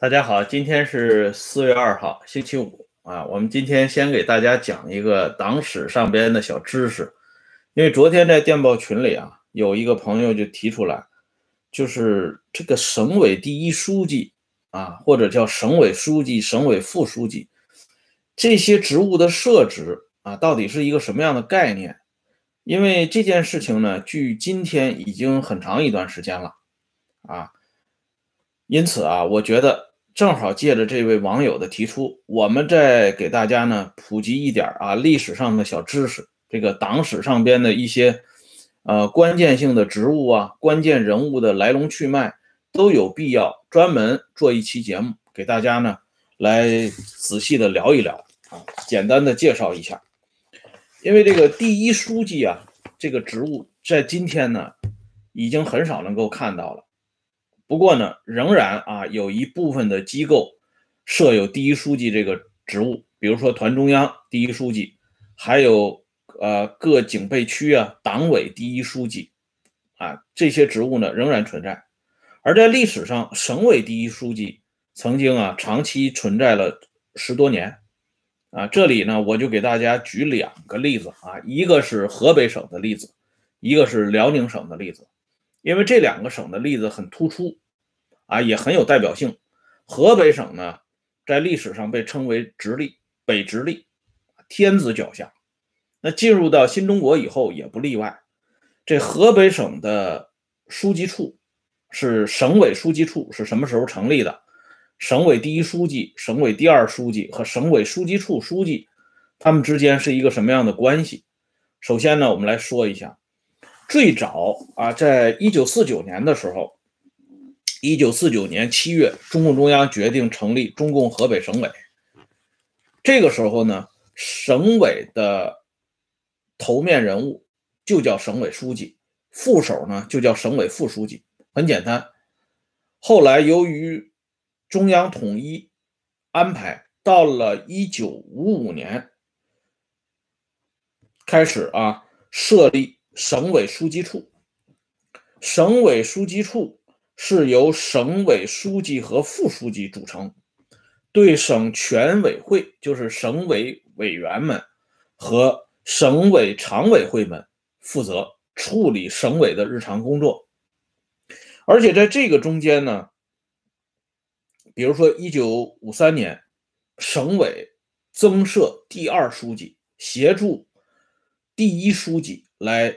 大家好，今天是四月二号，星期五啊。我们今天先给大家讲一个党史上边的小知识，因为昨天在电报群里啊，有一个朋友就提出来，就是这个省委第一书记啊，或者叫省委书记、省委副书记这些职务的设置啊，到底是一个什么样的概念？因为这件事情呢，距今天已经很长一段时间了啊，因此啊，我觉得。正好借着这位网友的提出，我们再给大家呢普及一点啊历史上的小知识，这个党史上边的一些呃关键性的职务啊、关键人物的来龙去脉，都有必要专门做一期节目给大家呢来仔细的聊一聊啊，简单的介绍一下。因为这个第一书记啊这个职务在今天呢已经很少能够看到了。不过呢，仍然啊有一部分的机构设有第一书记这个职务，比如说团中央第一书记，还有呃各警备区啊党委第一书记啊这些职务呢仍然存在。而在历史上，省委第一书记曾经啊长期存在了十多年啊。这里呢我就给大家举两个例子啊，一个是河北省的例子，一个是辽宁省的例子。因为这两个省的例子很突出，啊，也很有代表性。河北省呢，在历史上被称为直隶、北直隶，天子脚下。那进入到新中国以后也不例外。这河北省的书记处是省委书记处是什么时候成立的？省委第一书记、省委第二书记和省委书记处书记，他们之间是一个什么样的关系？首先呢，我们来说一下。最早啊，在一九四九年的时候，一九四九年七月，中共中央决定成立中共河北省委。这个时候呢，省委的头面人物就叫省委书记，副手呢就叫省委副书记，很简单。后来由于中央统一安排，到了一九五五年开始啊，设立。省委书记处，省委书记处是由省委书记和副书记组成，对省全委会，就是省委委员们和省委常委会们负责处理省委的日常工作。而且在这个中间呢，比如说一九五三年，省委增设第二书记，协助第一书记。来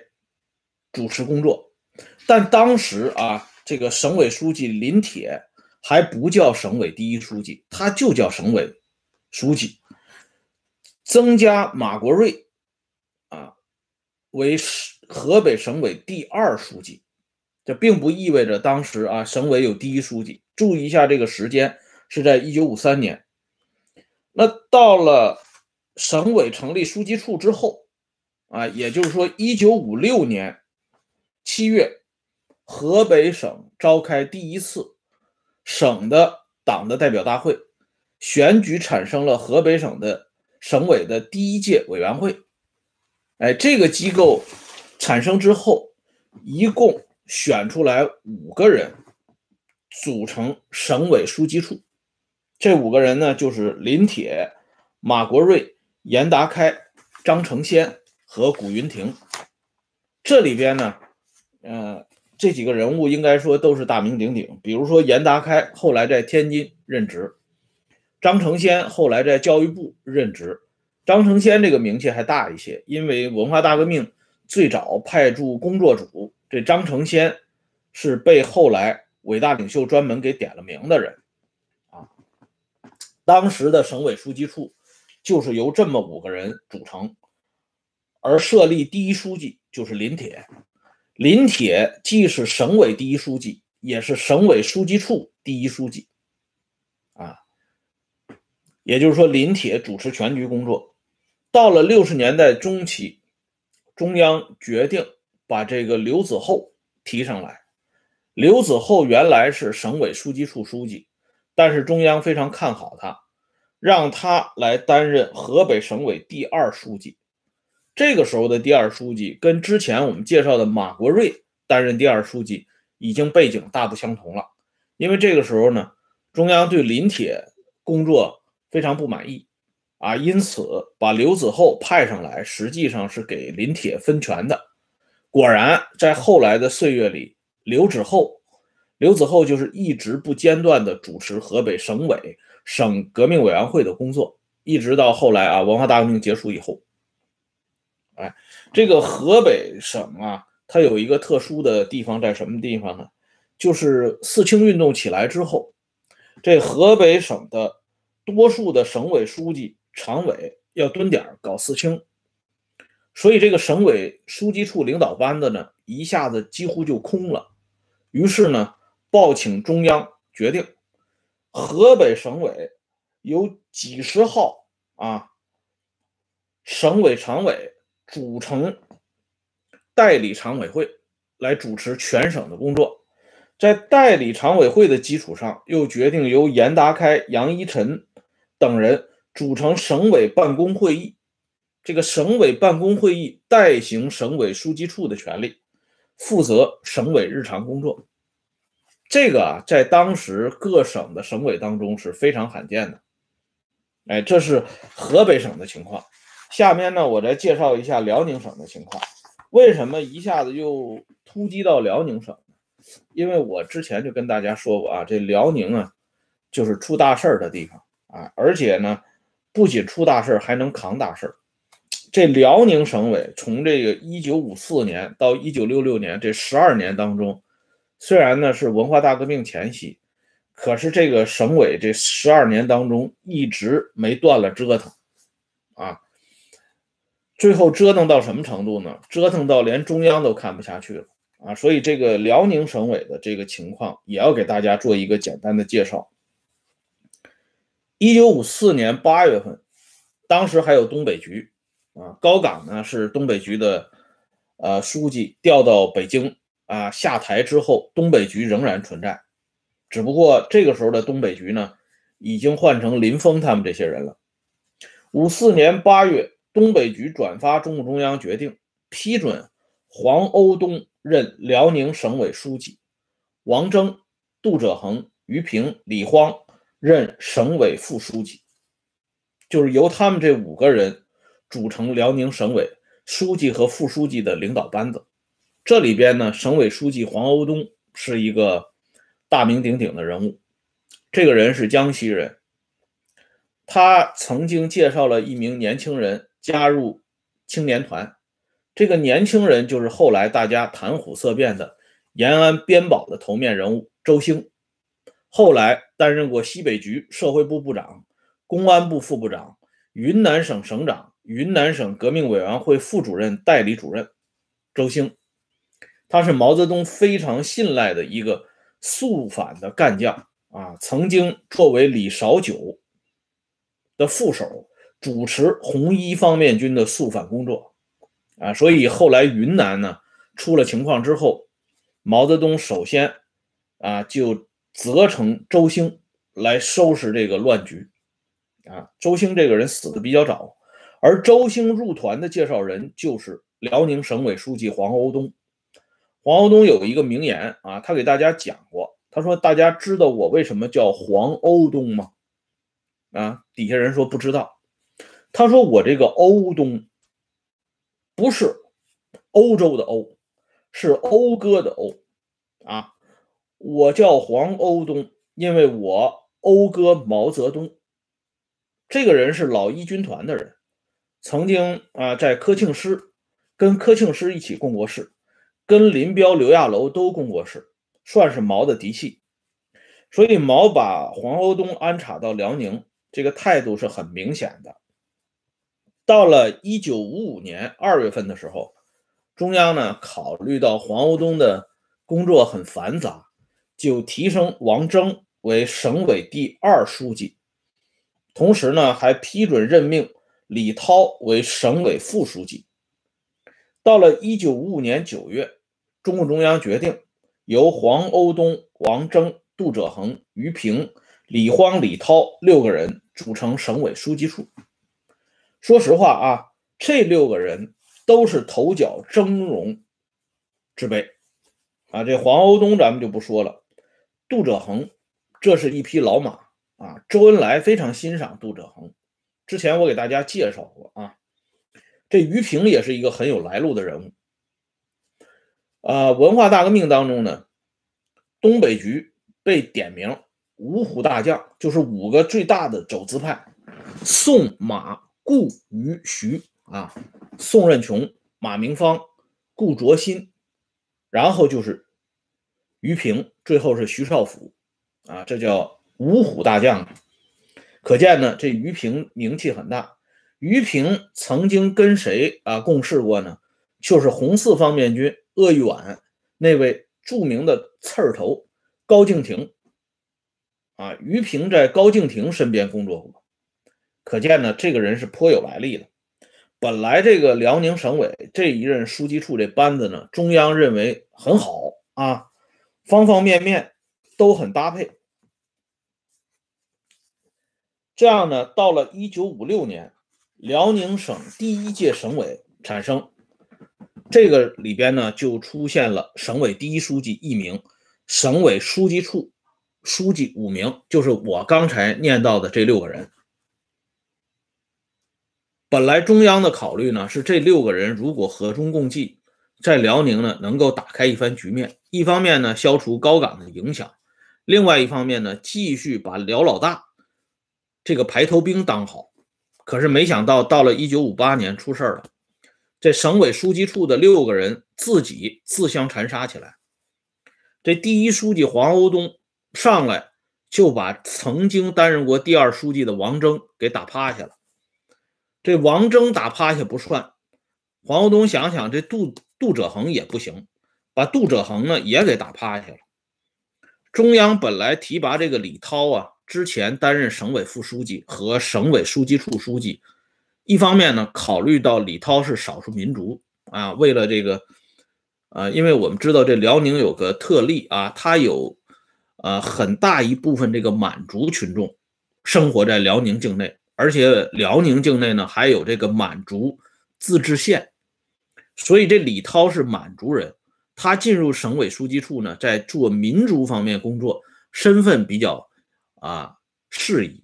主持工作，但当时啊，这个省委书记林铁还不叫省委第一书记，他就叫省委书记。增加马国瑞啊为河北省委第二书记，这并不意味着当时啊省委有第一书记。注意一下这个时间是在一九五三年。那到了省委成立书记处之后。啊，也就是说，一九五六年七月，河北省召开第一次省的党的代表大会，选举产生了河北省的省委的第一届委员会。哎，这个机构产生之后，一共选出来五个人组成省委书记处。这五个人呢，就是林铁、马国瑞、严达开、张成先。和古云亭，这里边呢，呃，这几个人物应该说都是大名鼎鼎。比如说严达开后来在天津任职，张成先后来在教育部任职。张成先这个名气还大一些，因为文化大革命最早派驻工作组，这张成先是被后来伟大领袖专门给点了名的人啊。当时的省委书记处就是由这么五个人组成。而设立第一书记就是林铁，林铁既是省委第一书记，也是省委书记处第一书记，啊，也就是说林铁主持全局工作。到了六十年代中期，中央决定把这个刘子厚提上来。刘子厚原来是省委书记处书记，但是中央非常看好他，让他来担任河北省委第二书记。这个时候的第二书记跟之前我们介绍的马国瑞担任第二书记已经背景大不相同了，因为这个时候呢，中央对临铁工作非常不满意啊，因此把刘子厚派上来，实际上是给临铁分权的。果然，在后来的岁月里，刘子厚，刘子厚就是一直不间断地主持河北省委、省革命委员会的工作，一直到后来啊，文化大革命结束以后。哎，这个河北省啊，它有一个特殊的地方在什么地方呢？就是四清运动起来之后，这河北省的多数的省委书记、常委要蹲点搞四清，所以这个省委书记处领导班子呢，一下子几乎就空了。于是呢，报请中央决定，河北省委有几十号啊省委常委组成代理常委会来主持全省的工作。在代理常委会的基础上，又决定由严达开、杨一晨等人组成省委办公会议。这个省委办公会议代行省委书记处的权利，负责省委日常工作。这个啊，在当时各省的省委当中是非常罕见的。哎，这是河北省的情况。下面呢，我再介绍一下辽宁省的情况。为什么一下子又突击到辽宁省？因为我之前就跟大家说过啊，这辽宁啊，就是出大事儿的地方啊，而且呢，不仅出大事儿，还能扛大事儿。这辽宁省委从这个一九五四年到一九六六年这十二年当中，虽然呢是文化大革命前夕，可是这个省委这十二年当中一直没断了折腾啊。最后折腾到什么程度呢？折腾到连中央都看不下去了。啊，所以这个辽宁省委的这个情况也要给大家做一个简单的介绍。一九五四年八月份，当时还有东北局啊，高岗呢是东北局的呃书记，调到北京啊下台之后，东北局仍然存在，只不过这个时候的东北局呢已经换成林峰他们这些人了。五四年八月，东北局转发中共中央决定，批准黄欧东。任辽宁省委书记，王征、杜哲恒、于平、李荒任省委副书记，就是由他们这五个人组成辽宁省委书记和副书记的领导班子。这里边呢，省委书记黄欧东是一个大名鼎鼎的人物。这个人是江西人，他曾经介绍了一名年轻人加入青年团。这个年轻人就是后来大家谈虎色变的延安边保的头面人物周兴，后来担任过西北局社会部部长、公安部副部长、云南省省长、云南省革命委员会副主任代理主任。周兴，他是毛泽东非常信赖的一个肃反的干将啊，曾经作为李少九的副手，主持红一方面军的肃反工作。啊，所以后来云南呢出了情况之后，毛泽东首先啊就责成周兴来收拾这个乱局。啊，周兴这个人死的比较早，而周兴入团的介绍人就是辽宁省委书记黄欧东。黄欧东有一个名言啊，他给大家讲过，他说：“大家知道我为什么叫黄欧东吗？”啊，底下人说不知道。他说：“我这个欧东。”不是欧洲的欧，是讴歌的讴啊！我叫黄欧东，因为我讴歌毛泽东。这个人是老一军团的人，曾经啊在科庆师跟科庆师一起共过事，跟林彪、刘亚楼都共过事，算是毛的嫡系。所以毛把黄欧东安插到辽宁，这个态度是很明显的。到了一九五五年二月份的时候，中央呢考虑到黄欧东的工作很繁杂，就提升王征为省委第二书记，同时呢还批准任命李涛为省委副书记。到了一九五五年九月，中共中央决定由黄欧东、王征、杜哲恒、于平、李荒、李涛六个人组成省委书记处。说实话啊，这六个人都是头角峥嵘之辈啊。这黄欧东咱们就不说了，杜哲恒这是一匹老马啊。周恩来非常欣赏杜哲恒，之前我给大家介绍过啊。这于平也是一个很有来路的人物。啊，文化大革命当中呢，东北局被点名五虎大将，就是五个最大的走资派：宋、马、顾、于、徐啊。宋任穷、马明芳、顾卓新，然后就是于平，最后是徐少府啊，这叫五虎大将。可见呢，这于平名气很大。于平曾经跟谁啊共事过呢？就是红四方面军。鄂豫皖那位著名的刺儿头高敬亭啊，于平在高敬亭身边工作过，可见呢，这个人是颇有来历的。本来这个辽宁省委这一任书记处这班子呢，中央认为很好啊，方方面面都很搭配。这样呢，到了一九五六年，辽宁省第一届省委产生。这个里边呢，就出现了省委第一书记一名，省委书记处书记五名，就是我刚才念到的这六个人。本来中央的考虑呢，是这六个人如果和衷共济，在辽宁呢能够打开一番局面。一方面呢，消除高岗的影响；另外一方面呢，继续把辽老大这个排头兵当好。可是没想到，到了一九五八年，出事了。这省委书记处的六个人自己自相残杀起来，这第一书记黄欧东上来就把曾经担任过第二书记的王征给打趴下了。这王征打趴下不算，黄欧东想想这杜杜哲恒也不行，把杜哲恒呢也给打趴下了。中央本来提拔这个李涛啊，之前担任省委副书记和省委书记处书记。一方面呢，考虑到李涛是少数民族啊，为了这个，呃，因为我们知道这辽宁有个特例啊，它有呃很大一部分这个满族群众生活在辽宁境内，而且辽宁境内呢还有这个满族自治县，所以这李涛是满族人，他进入省委书记处呢，在做民族方面工作，身份比较啊适宜。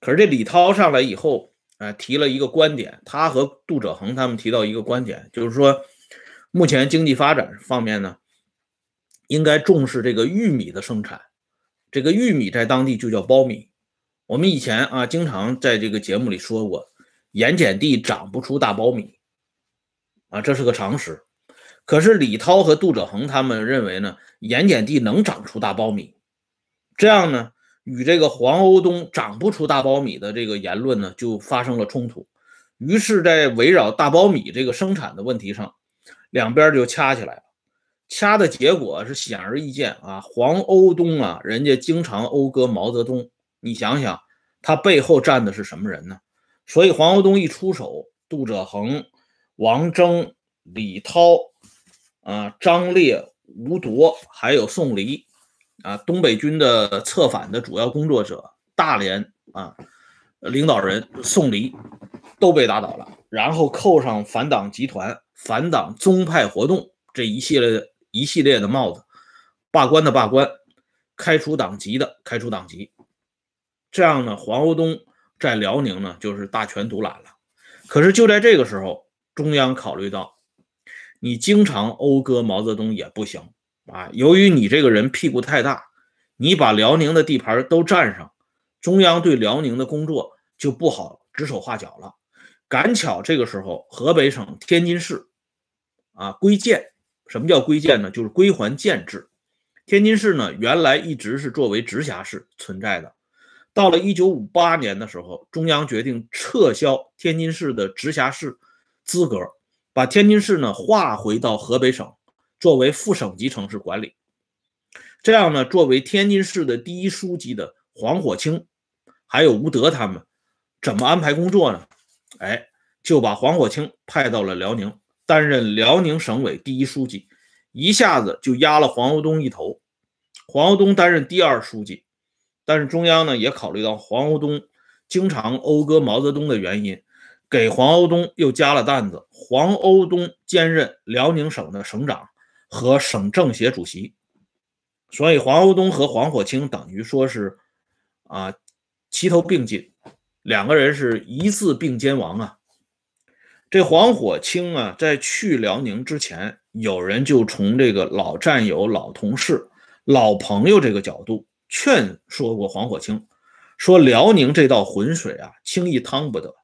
可是这李涛上来以后。呃，提了一个观点，他和杜哲恒他们提到一个观点，就是说，目前经济发展方面呢，应该重视这个玉米的生产。这个玉米在当地就叫苞米。我们以前啊，经常在这个节目里说过，盐碱地长不出大苞米啊，这是个常识。可是李涛和杜哲恒他们认为呢，盐碱地能长出大苞米，这样呢？与这个黄欧东长不出大苞米的这个言论呢，就发生了冲突。于是，在围绕大苞米这个生产的问题上，两边就掐起来了。掐的结果是显而易见啊，黄欧东啊，人家经常讴歌毛泽东，你想想，他背后站的是什么人呢？所以，黄国东一出手，杜哲恒、王征、李涛啊、张烈、吴铎，还有宋黎。啊，东北军的策反的主要工作者大连啊，领导人宋黎都被打倒了，然后扣上反党集团、反党宗派活动这一系列一系列的帽子，罢官的罢官，开除党籍的开除党籍，这样呢，黄欧东在辽宁呢就是大权独揽了。可是就在这个时候，中央考虑到你经常讴歌毛泽东也不行。啊，由于你这个人屁股太大，你把辽宁的地盘都占上，中央对辽宁的工作就不好指手画脚了。赶巧这个时候，河北省天津市啊归建，什么叫归建呢？就是归还建制。天津市呢，原来一直是作为直辖市存在的。到了一九五八年的时候，中央决定撤销天津市的直辖市资格，把天津市呢划回到河北省。作为副省级城市管理，这样呢，作为天津市的第一书记的黄火清，还有吴德他们，怎么安排工作呢？哎，就把黄火清派到了辽宁，担任辽宁省委第一书记，一下子就压了黄欧东一头。黄欧东担任第二书记，但是中央呢也考虑到黄欧东经常讴歌毛泽东的原因，给黄欧东又加了担子，黄欧东兼任辽宁省的省长。和省政协主席，所以黄欧东和黄火清等于说是啊齐头并进，两个人是一字并肩王啊。这黄火清啊，在去辽宁之前，有人就从这个老战友、老同事、老朋友这个角度劝说过黄火清，说辽宁这道浑水啊，轻易趟不得。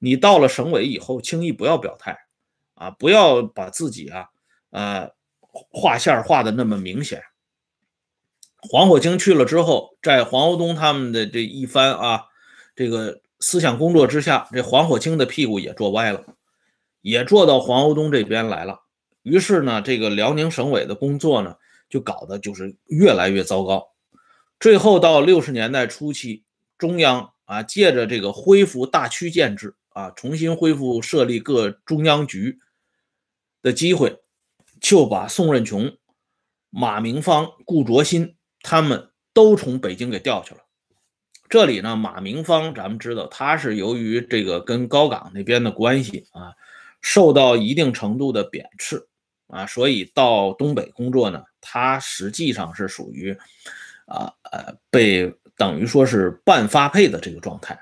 你到了省委以后，轻易不要表态啊，不要把自己啊，呃，画线画的那么明显。黄火清去了之后，在黄欧东他们的这一番啊，这个思想工作之下，这黄火清的屁股也坐歪了，也坐到黄欧东这边来了。于是呢，这个辽宁省委的工作呢，就搞得就是越来越糟糕。最后到六十年代初期，中央啊，借着这个恢复大区建制。啊，重新恢复设立各中央局的机会，就把宋任穷、马明芳、顾卓新他们都从北京给调去了。这里呢，马明芳咱们知道，他是由于这个跟高岗那边的关系啊，受到一定程度的贬斥啊，所以到东北工作呢，他实际上是属于啊呃被等于说是半发配的这个状态。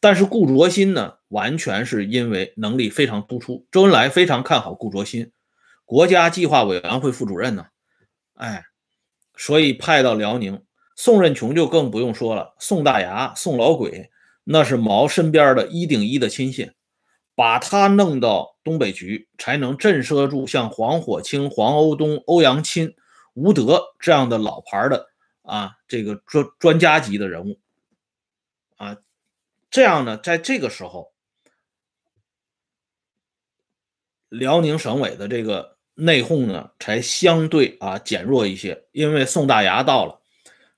但是顾卓新呢，完全是因为能力非常突出，周恩来非常看好顾卓新，国家计划委员会副主任呢，哎，所以派到辽宁。宋任穷就更不用说了，宋大牙、宋老鬼那是毛身边的一顶一的亲信，把他弄到东北局，才能震慑住像黄火清、黄欧东、欧阳钦、吴德这样的老牌的啊，这个专专家级的人物啊。这样呢，在这个时候，辽宁省委的这个内讧呢，才相对啊减弱一些。因为宋大牙到了，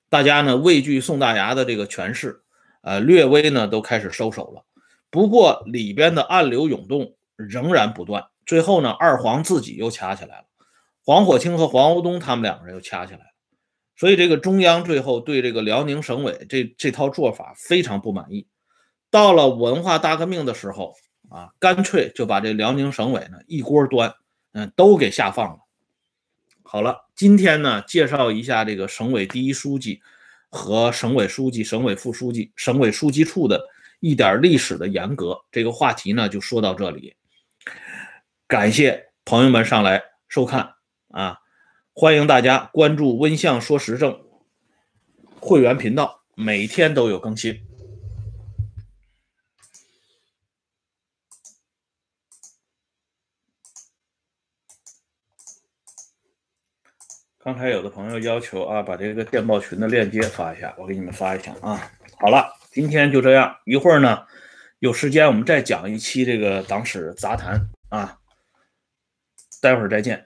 大家呢畏惧宋大牙的这个权势，呃，略微呢都开始收手了。不过里边的暗流涌动仍然不断。最后呢，二黄自己又掐起来了，黄火清和黄欧东他们两个人又掐起来了。所以这个中央最后对这个辽宁省委这这套做法非常不满意。到了文化大革命的时候啊，干脆就把这辽宁省委呢一锅端，嗯，都给下放了。好了，今天呢介绍一下这个省委第一书记和省委书记、省委副书记、省委书记处的一点历史的沿革。这个话题呢就说到这里，感谢朋友们上来收看啊，欢迎大家关注“温相说时政”会员频道，每天都有更新。刚才有的朋友要求啊，把这个电报群的链接发一下，我给你们发一下啊。好了，今天就这样，一会儿呢有时间我们再讲一期这个党史杂谈啊。待会儿再见。